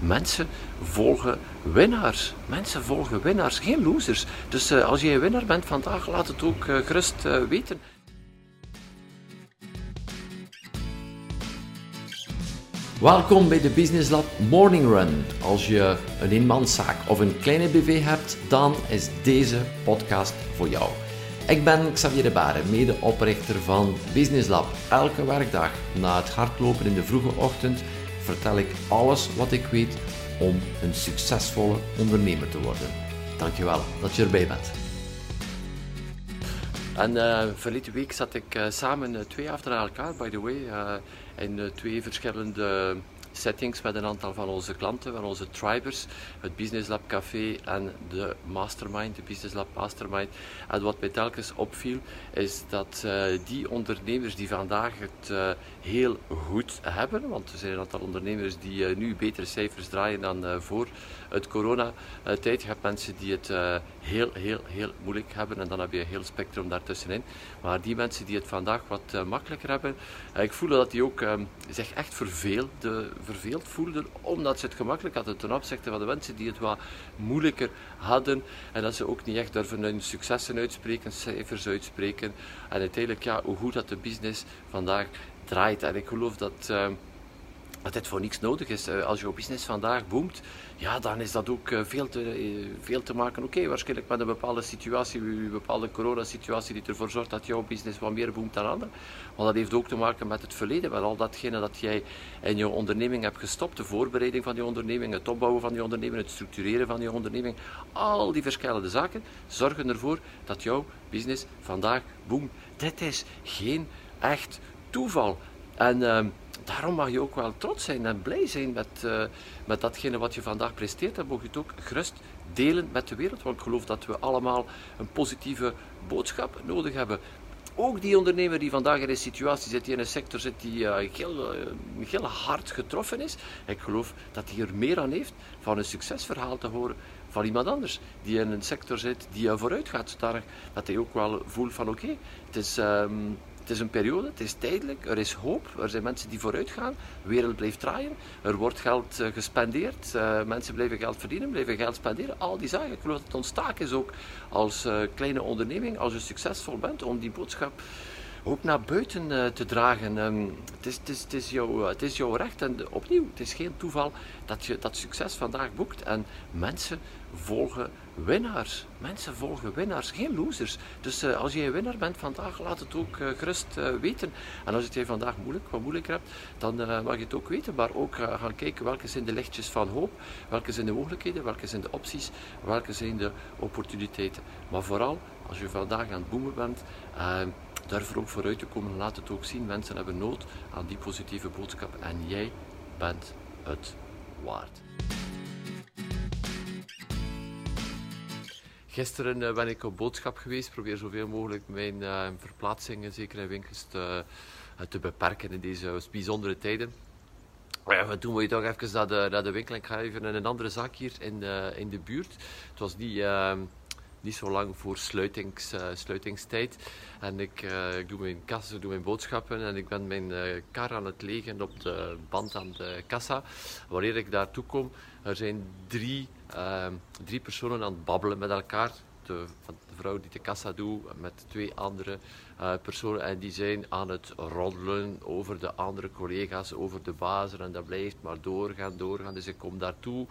mensen volgen winnaars. Mensen volgen winnaars, geen losers. Dus uh, als jij een winnaar bent vandaag, laat het ook uh, gerust uh, weten. Welkom bij de Business Lab Morning Run. Als je een eenmanszaak of een kleine BV hebt, dan is deze podcast voor jou. Ik ben Xavier de Baren, medeoprichter van Business Lab. Elke werkdag na het hardlopen in de vroege ochtend vertel ik alles wat ik weet om een succesvolle ondernemer te worden. Dankjewel dat je erbij bent. En uh, verleden week zat ik uh, samen uh, twee achter elkaar, by the way, in twee verschillende settings met een aantal van onze klanten, van onze tribers, het Business Lab Café en de Mastermind, de Business Lab Mastermind. En wat mij telkens opviel, is dat uh, die ondernemers die vandaag het uh, heel goed hebben, want er zijn een aantal ondernemers die uh, nu betere cijfers draaien dan voor het coronatijd. Je hebt mensen die het heel, heel, heel moeilijk hebben en dan heb je een heel spectrum daartussenin. Maar die mensen die het vandaag wat makkelijker hebben, ik voel dat die ook zich echt verveelden verveeld voelden, omdat ze het gemakkelijk hadden ten opzichte van de mensen die het wat moeilijker hadden en dat ze ook niet echt durven hun successen uitspreken, cijfers uitspreken en uiteindelijk ja, hoe goed dat de business vandaag draait. En ik geloof dat... Dat dit voor niks nodig is. Eh, als jouw business vandaag boomt, ja, dan is dat ook eh, veel te, eh, veel te maken. Oké, waarschijnlijk met een bepaalde situatie, een bepaalde coronasituatie die ervoor zorgt dat jouw business wat meer boomt dan anderen. Maar dat heeft ook te maken met het verleden, met al datgene dat jij in je onderneming hebt gestopt, de voorbereiding van je onderneming, het opbouwen van je onderneming, het structureren van je onderneming. Al die verschillende zaken zorgen ervoor dat jouw business vandaag boomt. Dit is geen echt toeval. En uh, daarom mag je ook wel trots zijn en blij zijn met, uh, met datgene wat je vandaag presteert. En mag je het ook gerust delen met de wereld. Want ik geloof dat we allemaal een positieve boodschap nodig hebben. Ook die ondernemer die vandaag in een situatie zit, die in een sector zit die uh, heel, uh, heel hard getroffen is. Ik geloof dat hij er meer aan heeft van een succesverhaal te horen van iemand anders die in een sector zit die vooruit gaat. Zodanig dat hij ook wel voelt van oké, het is... Um, het is een periode, het is tijdelijk, er is hoop, er zijn mensen die vooruit gaan, de wereld blijft draaien, er wordt geld uh, gespendeerd, uh, mensen blijven geld verdienen, blijven geld spenderen, al die zaken. Ik geloof dat het ons taak is ook als uh, kleine onderneming, als je succesvol bent, om die boodschap ook naar buiten uh, te dragen. Um, het, is, het, is, het, is jouw, het is recht en opnieuw, het is geen toeval dat je dat succes vandaag boekt en mensen volgen winnaars. Mensen volgen winnaars, geen losers. Dus uh, als je een winnaar bent vandaag, laat het ook gerust weten. En als het je vandaag moeilijk, wat moeilijker hebt, dan mag je het ook weten. Maar ook gaan kijken welke zijn de lichtjes van hoop, welke zijn de mogelijkheden, welke zijn de opties, welke zijn de opportuniteiten. Maar vooral, als je vandaag aan het boomen bent, durf er ook vooruit te komen. Laat het ook zien. Mensen hebben nood aan die positieve boodschap. En jij bent het waard. Gisteren uh, ben ik op boodschap geweest. Probeer zoveel mogelijk mijn uh, verplaatsingen, zeker in winkels, te, uh, te beperken in deze bijzondere tijden. Ja, toen wil je toch even naar de, naar de winkel. Ik ga even in een andere zaak hier in, in de buurt. Het was niet ehm, niet zo lang voor sluitings, uh, sluitingstijd. En ik, ik doe mijn kassa, doe mijn boodschappen en ik ben mijn uh, kar aan het legen op de band aan de kassa. Wanneer ik daartoe kom, er zijn drie, drie personen aan het babbelen met elkaar. De, de vrouw die de kassa doet met twee andere uh, personen en die zijn aan het roddelen over de andere collega's, over de bazen en dat blijft maar doorgaan, doorgaan. Dus ik kom daartoe,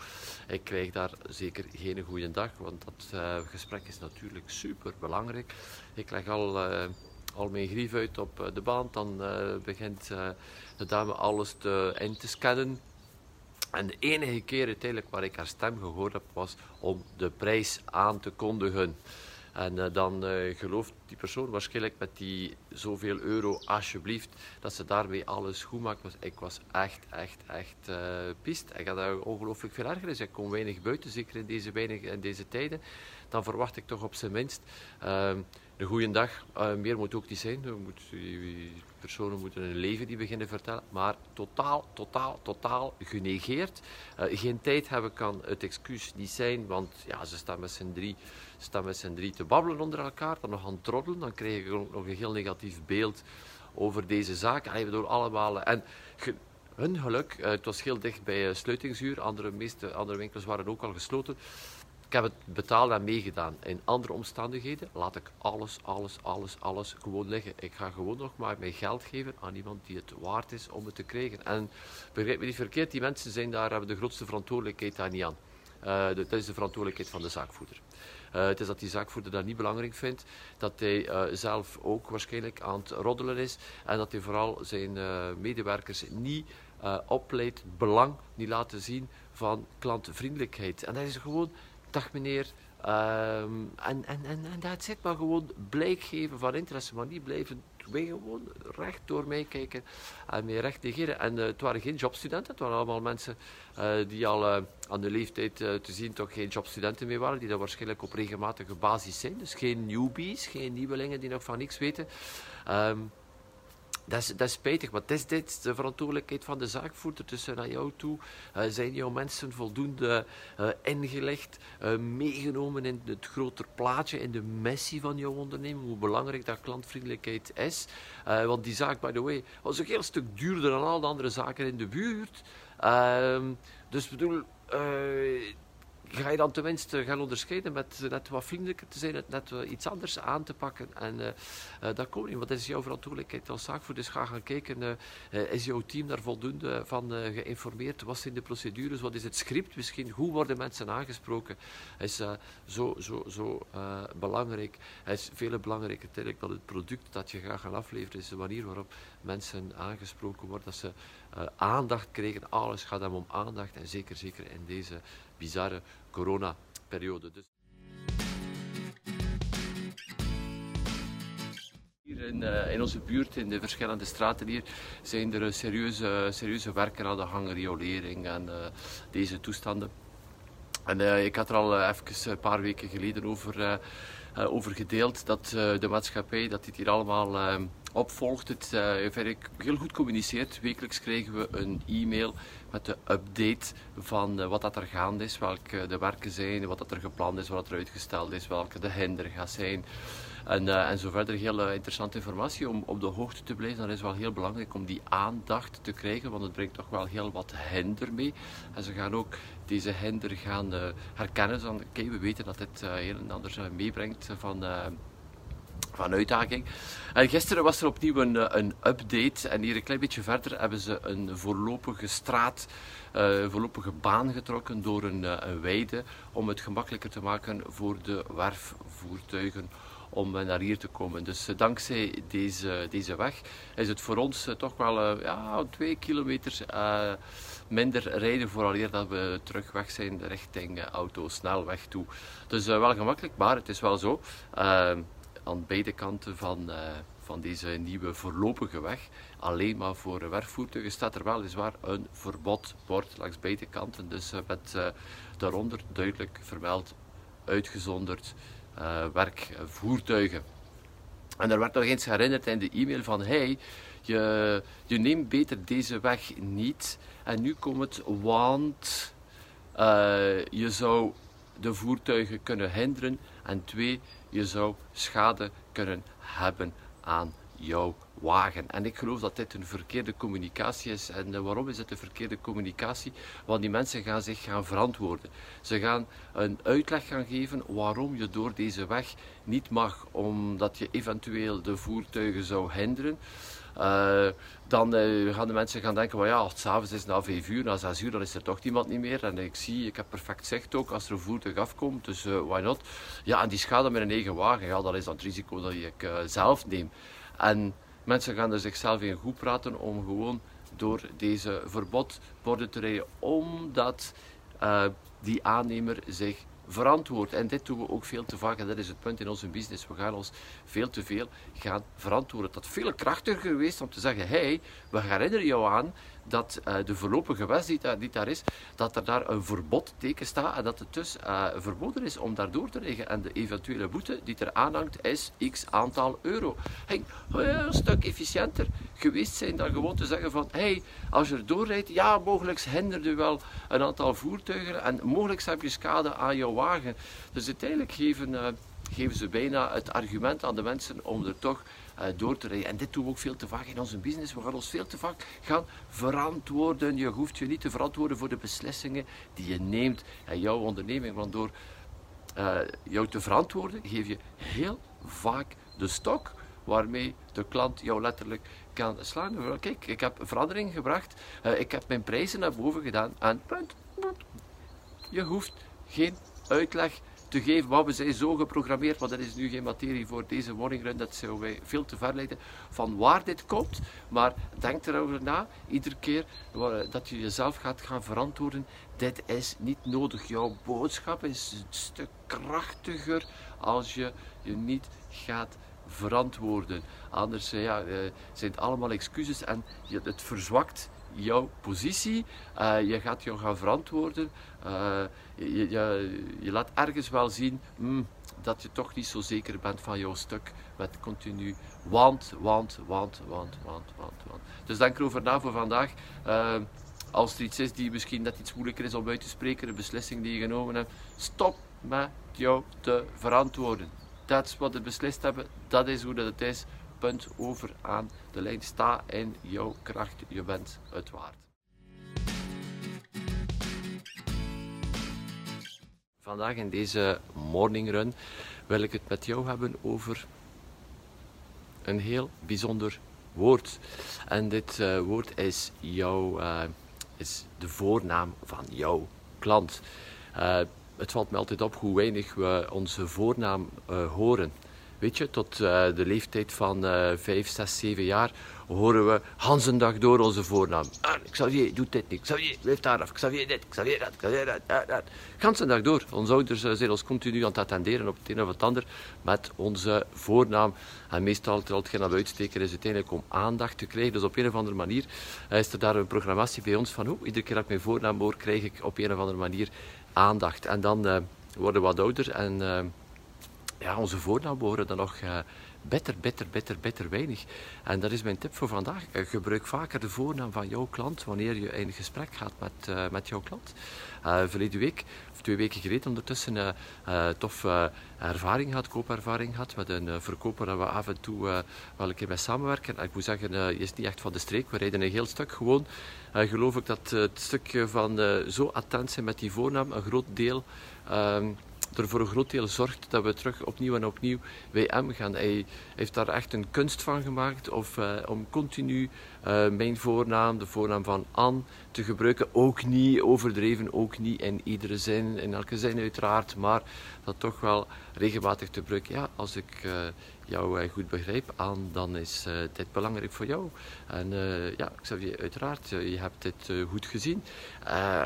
ik krijg daar zeker geen goede dag, want dat uh, gesprek is natuurlijk super belangrijk. Ik leg al, uh, al mijn grief uit op de band, dan begint de dame alles te, in te scannen. En de enige keer uiteindelijk waar ik haar stem gehoord heb, was om de prijs aan te kondigen. En uh, dan uh, gelooft die persoon waarschijnlijk met die zoveel euro, alsjeblieft, dat ze daarmee alles goed maakt. Ik was echt, echt, echt uh, pist. Ik had daar ongelooflijk veel erger. Ik kom weinig buiten, zeker in deze, weinig, in deze tijden. Dan verwacht ik toch op zijn minst ehm, een goede dag. meer moet ook niet zijn. Moet, die personen moeten een leven die beginnen vertellen. Maar totaal, totaal, totaal genegeerd. geen tijd hebben kan het excuus niet zijn, want ja, ze staan met z'n drie staan met z'n drie te babbelen onder elkaar, dan nog aan troddelen, dan krijg je ook nog een heel negatief beeld over deze zaak. En je allemaal... En hun geluk. het was heel dicht bij sluitingsuur. Andere, meeste andere winkels waren ook al gesloten. Ik heb het betaald en meegedaan. In andere omstandigheden laat ik alles, alles, alles, alles gewoon liggen. Ik ga gewoon nog maar mijn geld geven aan iemand die het waard is om het te krijgen. En begrijp me niet verkeerd, die mensen zijn daar, hebben de grootste verantwoordelijkheid daar niet aan. Uh, dat is de verantwoordelijkheid van de zaakvoerder. Uh, het is dat die zaakvoerder dat niet belangrijk vindt, dat hij uh, zelf ook waarschijnlijk aan het roddelen is en dat hij vooral zijn medewerkers niet opleidt, belang niet laten zien van klantvriendelijkheid. En dat is gewoon dag meneer. Um, en, en, en, en dat zit maar gewoon blijk geven van interesse, maar niet blijven wij gewoon recht door mij kijken en mij recht negeren. En uh, het waren geen jobstudenten, het waren allemaal mensen uh, die al uh, aan de leeftijd te zien toch geen jobstudenten meer waren, die dat waarschijnlijk op regelmatige basis zijn. Dus geen newbies, geen nieuwelingen die nog van niks weten. Um, dat is, dat is spijtig, is dit de verantwoordelijkheid van de zaakvoerder. tussen naar jou toe uh, zijn jouw mensen voldoende uh, ingelegd, uh, meegenomen in het groter plaatje, in de missie van jouw onderneming, hoe belangrijk dat klantvriendelijkheid is. want die zaak, by the way, was ook heel stuk duurder dan al de andere zaken in de buurt. Ehm, dus bedoel ga je dan tenminste gaan onderscheiden met net wat vriendelijker te zijn, net iets anders aan te pakken. En uh, dat komt niet, want dat is jouw verantwoordelijkheid als zaak. Voor dus ga gaan kijken, is jouw team daar voldoende van geïnformeerd? Wat zijn de procedures? Wat is het script misschien? Hoe worden mensen aangesproken? is zo, zo, zo belangrijk. Is veel belangrijker uiteindelijk dan het product dat je gaat afleveren. is de manier waarop mensen aangesproken worden, dat ze aandacht krijgen. Alles gaat hem om aandacht en zeker, zeker in deze bizarre coronaperiode. Dus hier in, uh, in, onze buurt, in de verschillende straten hier, zijn er serieuze, serieuze werken aan de gang, riolering en uh, deze toestanden. En uh, ik had er al even een paar weken geleden over, over gedeeld dat de maatschappij, dat dit hier allemaal opvolgt. Het uh, heel goed communiceert. Wekelijks krijgen we een e-mail met de update van wat dat er gaande is, welke de werken zijn, wat dat er gepland is, wat er uitgesteld is, welke de hinder gaat zijn. En, uh, en zo verder heel interessante informatie om op de hoogte te blijven. Dat is wel heel belangrijk om die aandacht te krijgen, want het brengt toch wel heel wat hinder mee. En ze gaan ook deze hinder gaan herkennen. Van, oké, we weten dat dit heel en ander meebrengt van van uitdaging. En gisteren was er opnieuw een, eh, een update en hier een klein beetje verder hebben ze een voorlopige straat, uh, voorlopige baan getrokken door een, een weide om het gemakkelijker te maken voor de werfvoertuigen om naar hier te komen. Dus dankzij deze, deze weg is het voor ons toch wel ja, twee kilometer minder rijden vooraleer dat we terug weg zijn richting autosnelweg toe. Dus wel gemakkelijk, maar het is wel zo aan beide kanten van, van deze nieuwe voorlopige weg, alleen maar voor werkvoertuigen, staat er weliswaar een verbodbord langs beide kanten. Dus met daaronder duidelijk vermeld uitgezonderd werkvoertuigen. En er werd nog eens herinnerd in de e-mail van hey, je, je neemt beter deze weg niet. En nu komt het, want je zou de voertuigen kunnen hinderen. En twee, je zou schade kunnen hebben aan jouw wagen. En ik geloof dat dit een verkeerde communicatie is. En eh, waarom is het een verkeerde communicatie? Want die mensen gaan zich gaan verantwoorden. Ze gaan een uitleg gaan geven waarom je door deze weg niet mag, omdat je eventueel de voertuigen zou hinderen. Uh, dan uh, gaan de mensen gaan denken, well, ja, s'avonds is het na vijf uur, na zes uur, dan is er toch niemand niet meer. En ik zie, ik heb perfect zicht ook als er een voertuig afkomt, dus why not? Ja, en die schade met een eigen wagen, ja, dat is dan het risico dat ik zelf neem. En mensen gaan er zichzelf in goed praten om gewoon door deze verbodborden te rijden, omdat die aannemer zich verantwoord. En dit doen we ook veel te vaak, en dat is het punt in onze business. We gaan ons veel te veel gaan verantwoorden. Dat veel krachtiger geweest om te zeggen: hey, we herinneren jou aan dat uh, de voorlopige wet die, daar, is, dat er daar een verbodteken staat en dat het dus uh, verboden is om daar door te liggen. En de eventuele boete die er aanhangt is x aantal euro. Hey, een stuk efficiënter geweest zijn dan gewoon te zeggen van hey, als je er doorrijdt, ja, mogelijk hindert u wel een aantal voertuigen en mogelijk heb je schade aan jouw wagen. Dus uiteindelijk geven, uh, geven ze bijna het argument aan de mensen om er toch door te rijden. En dit doen we ook veel te vaak in onze business. We gaan ons veel te vaak gaan verantwoorden. Je hoeft je niet te verantwoorden voor de beslissingen die je neemt in jouw onderneming. Want door jou te verantwoorden, geef je heel vaak de stok waarmee de klant jou letterlijk kan slaan. Kijk, ik heb verandering gebracht, uh, ik heb mijn prijzen naar boven gedaan en punt. Je hoeft geen uitleg te geven, maar we zijn zo geprogrammeerd, maar dat is nu geen materie voor deze morning run, dat zou wij veel te ver leiden van waar dit komt. Maar denk erover na, iedere keer dat je jezelf gaat gaan verantwoorden, dit is niet nodig. Jouw boodschap is een stuk krachtiger als je je niet gaat verantwoorden. Anders eh, ja, eh, zijn het allemaal excuses en het verzwakt jouw positie. Uh, je gaat jou gaan verantwoorden. Uh, je, je, je, laat ergens wel zien mm, dat je toch niet zo zeker bent van jouw stuk. Met continu want, want, want, want, want, want, want. Dus denk erover na voor vandaag. Uh, als er iets is die misschien net iets moeilijker is om uit te spreken, een beslissing die je genomen hebt, stop met jou te verantwoorden dat is wat we beslist hebben, dat is hoe dat het is. Punt over aan de lijn. Sta in jouw kracht, je bent het waard. Vandaag in deze morning run wil ik het met jou hebben over een heel bijzonder woord. En dit uh, woord is, jouw, uh, is de voornaam van jouw klant. Uh, het valt me altijd op hoe weinig we onze voornaam horen. Weet je, tot uh, de leeftijd van uh, 5, 6, 7 jaar horen we Hans een dag door onze voornaam. Ah, Xavier, doet dit niet. Xavier, blijf daar af. Xavier dit, Xavier dat, Xavier dat. dat, dat. Dag door. Onze ouders uh, zijn ons continu aan het attenderen op het een of het ander met onze voornaam. En meestal, terwijl dat we uitsteken, is uiteindelijk om aandacht te krijgen. Dus op een of andere manier is er daar een programmatie bij ons van, oh, iedere keer dat ik mijn voornaam hoor, krijg ik op een of andere manier aandacht. En dan worden we wat ouder en ja, onze voornaam behoren dan nog uh, bitter, bitter, bitter, bitter weinig. En dat is mijn tip voor vandaag. gebruik vaker de voornaam van jouw klant wanneer je in gesprek gaat met, met jouw klant. verleden week, of twee weken geleden ondertussen, uh, tof ervaring gehad, koopervaring gehad met een verkoper waar we af en toe wel een keer mee samenwerken. En ik moet zeggen, je is niet echt van de streek. We rijden een heel stuk gewoon uh, geloof ik dat het stukje van uh, zo attent zijn met die voornaam een groot deel uh, er voor een groot deel zorgt dat we terug opnieuw en opnieuw hem gaan. Hij heeft daar echt een kunst van gemaakt of, uh, om continu mijn voornaam, de voornaam van Anne, te gebruiken. Ook niet overdreven, ook niet in iedere zin, in elke zin uiteraard, maar dat toch wel regelmatig te gebruiken. Ja, als ik jou eh, goed begrijp aan, dan is uh, dit belangrijk voor jou. En uh, ja, je uiteraard, je hebt dit goed gezien.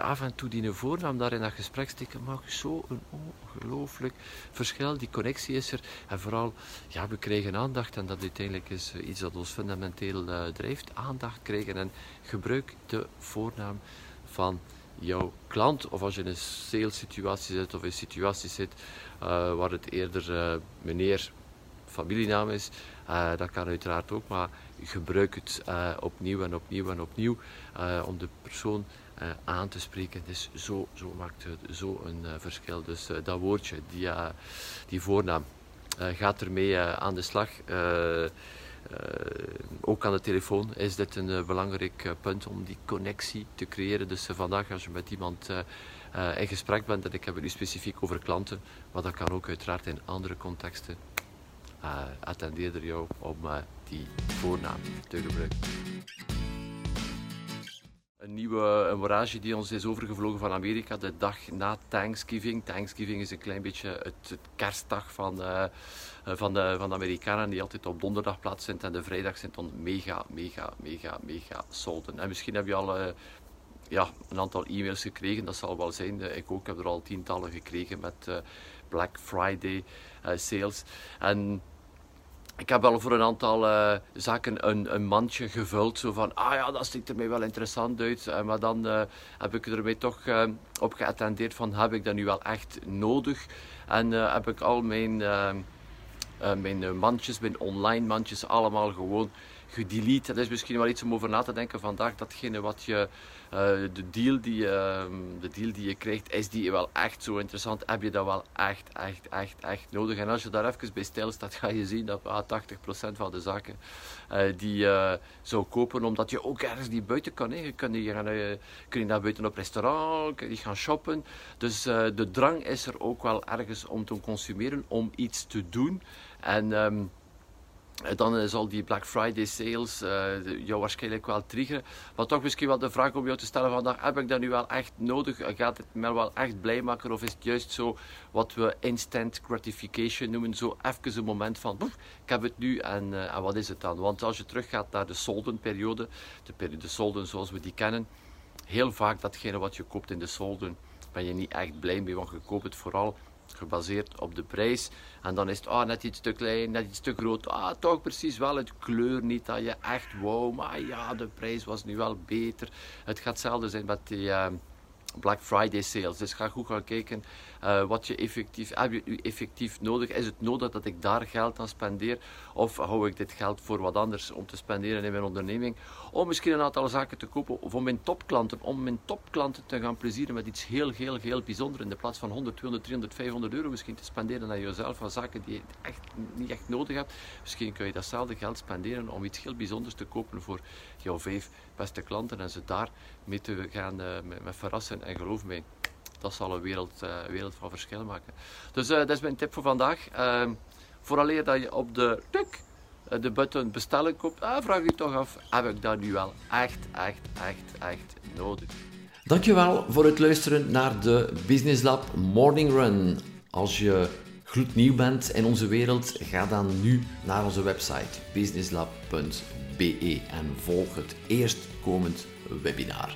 af en toe die voornaam daar in dat gesprek steken maakt zo een ongelooflijk verschil. Die connectie is er. En vooral, ja, we krijgen aandacht en dat uiteindelijk is iets dat ons fundamenteel drijft. Aandacht krijgen en gebruik de voornaam van jouw klant. Of als je in een sales situatie zit of in een situatie zit waar het eerder meneer familienaam is, uh, dat kan uiteraard ook, maar gebruik het uh, opnieuw en opnieuw en opnieuw uh, om de persoon aan te spreken. Dus zo, zo maakt het zo een verschil. Dus dat woordje, die, die voornaam, gaat ermee aan de slag. ook aan de telefoon is dit een belangrijk punt om die connectie te creëren. Dus vandaag als je met iemand in gesprek bent, en ik heb het nu specifiek over klanten, maar dat kan ook uiteraard in andere contexten attendeerde jou om uh, die voornaam te gebruiken. Een nieuwe een die ons is overgevlogen van Amerika de dag na Thanksgiving. Thanksgiving is een klein beetje het, kerstdag van, uh, van, de, van de Amerikanen die altijd op donderdag plaatsvindt en de vrijdag zijn dan mega, mega, mega, mega solden. En misschien heb je al ja, een aantal e-mails gekregen, dat zal wel zijn. ik ook heb er al tientallen gekregen met Black Friday sales. En ik heb wel voor een aantal uh, zaken een, een, mandje gevuld. Zo van, ah ja, dat ziet er mij wel interessant uit. Uh, maar dan uh, heb ik ermee toch op geattendeerd van, heb ik dat nu wel echt nodig? En heb ik al mijn, mijn mandjes, mijn online mandjes, allemaal gewoon gedelete. Dat is misschien wel iets om over na te denken vandaag. Datgene wat je, uh, de, deal die, uh, de deal die je krijgt, is die wel echt zo interessant? Heb je dat wel echt, echt, echt, echt nodig? En als je daar even bij stilstaat, ga je zien dat ah, 80% van de zaken uh, die je zou kopen, omdat je ook ergens die buiten kan. Hè. Je kun, je gaan, kun je naar buiten op restaurant, kun je gaan shoppen. Dus de drang is er ook wel ergens om te consumeren, om iets te doen. En... Um, eh, dan eh, zal die Black Friday sales uh, jou waarschijnlijk wel triggeren. Maar toch misschien wel de vraag om jou te stellen vandaag, heb ik dat nu wel echt nodig? Gaat het me wel echt blij maken? Of is het juist zo wat we instant gratification noemen? Zo even een moment van, ik heb het nu en, en, wat is het dan? Want als je teruggaat naar de soldenperiode, de periode solden zoals we die kennen, heel vaak datgene wat je koopt in de solden, ben je niet echt blij mee, want je koopt het vooral gebaseerd op de prijs. En dan is het ah, net iets te klein, net iets te groot. Ah, toch precies wel het kleur niet dat je echt wow, maar ja, de prijs was nu wel beter. Het gaat hetzelfde zijn met die... Uh, Black Friday sales. Dus ga goed gaan kijken uh, wat je effectief, heb je effectief nodig. Is het nodig dat ik daar geld aan spendeer? Of hou ik dit geld voor wat anders om te spenderen in mijn onderneming? Om misschien een aantal zaken te kopen voor mijn topklanten. Om mijn topklanten te gaan plezieren met iets heel, heel, heel bijzonders. In de plaats van 100, 200, 300, 500 euro misschien te spenderen aan jezelf. Van zaken die je echt niet echt nodig hebt. Misschien kun je datzelfde geld spenderen om iets heel bijzonders te kopen voor jouw vijf beste klanten. En ze daar mee te gaan met, met verrassen. En geloof mij, dat zal een wereld, uh, wereld van verschil maken. Dus uh, dat is mijn tip voor vandaag. Uh, vooraleer dat je op de tuk de button bestellen koopt, ah, vraag je toch af, heb ik dat nu wel echt, echt, echt, echt nodig? Dankjewel voor het luisteren naar de Business Lab Morning Run. Als je gloednieuw bent in onze wereld, ga dan nu naar onze website businesslab.be en volg het eerstkomend webinar.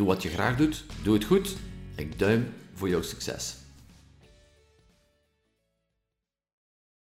Doe wat je graag doet, doe het goed. Ik duim voor jouw succes.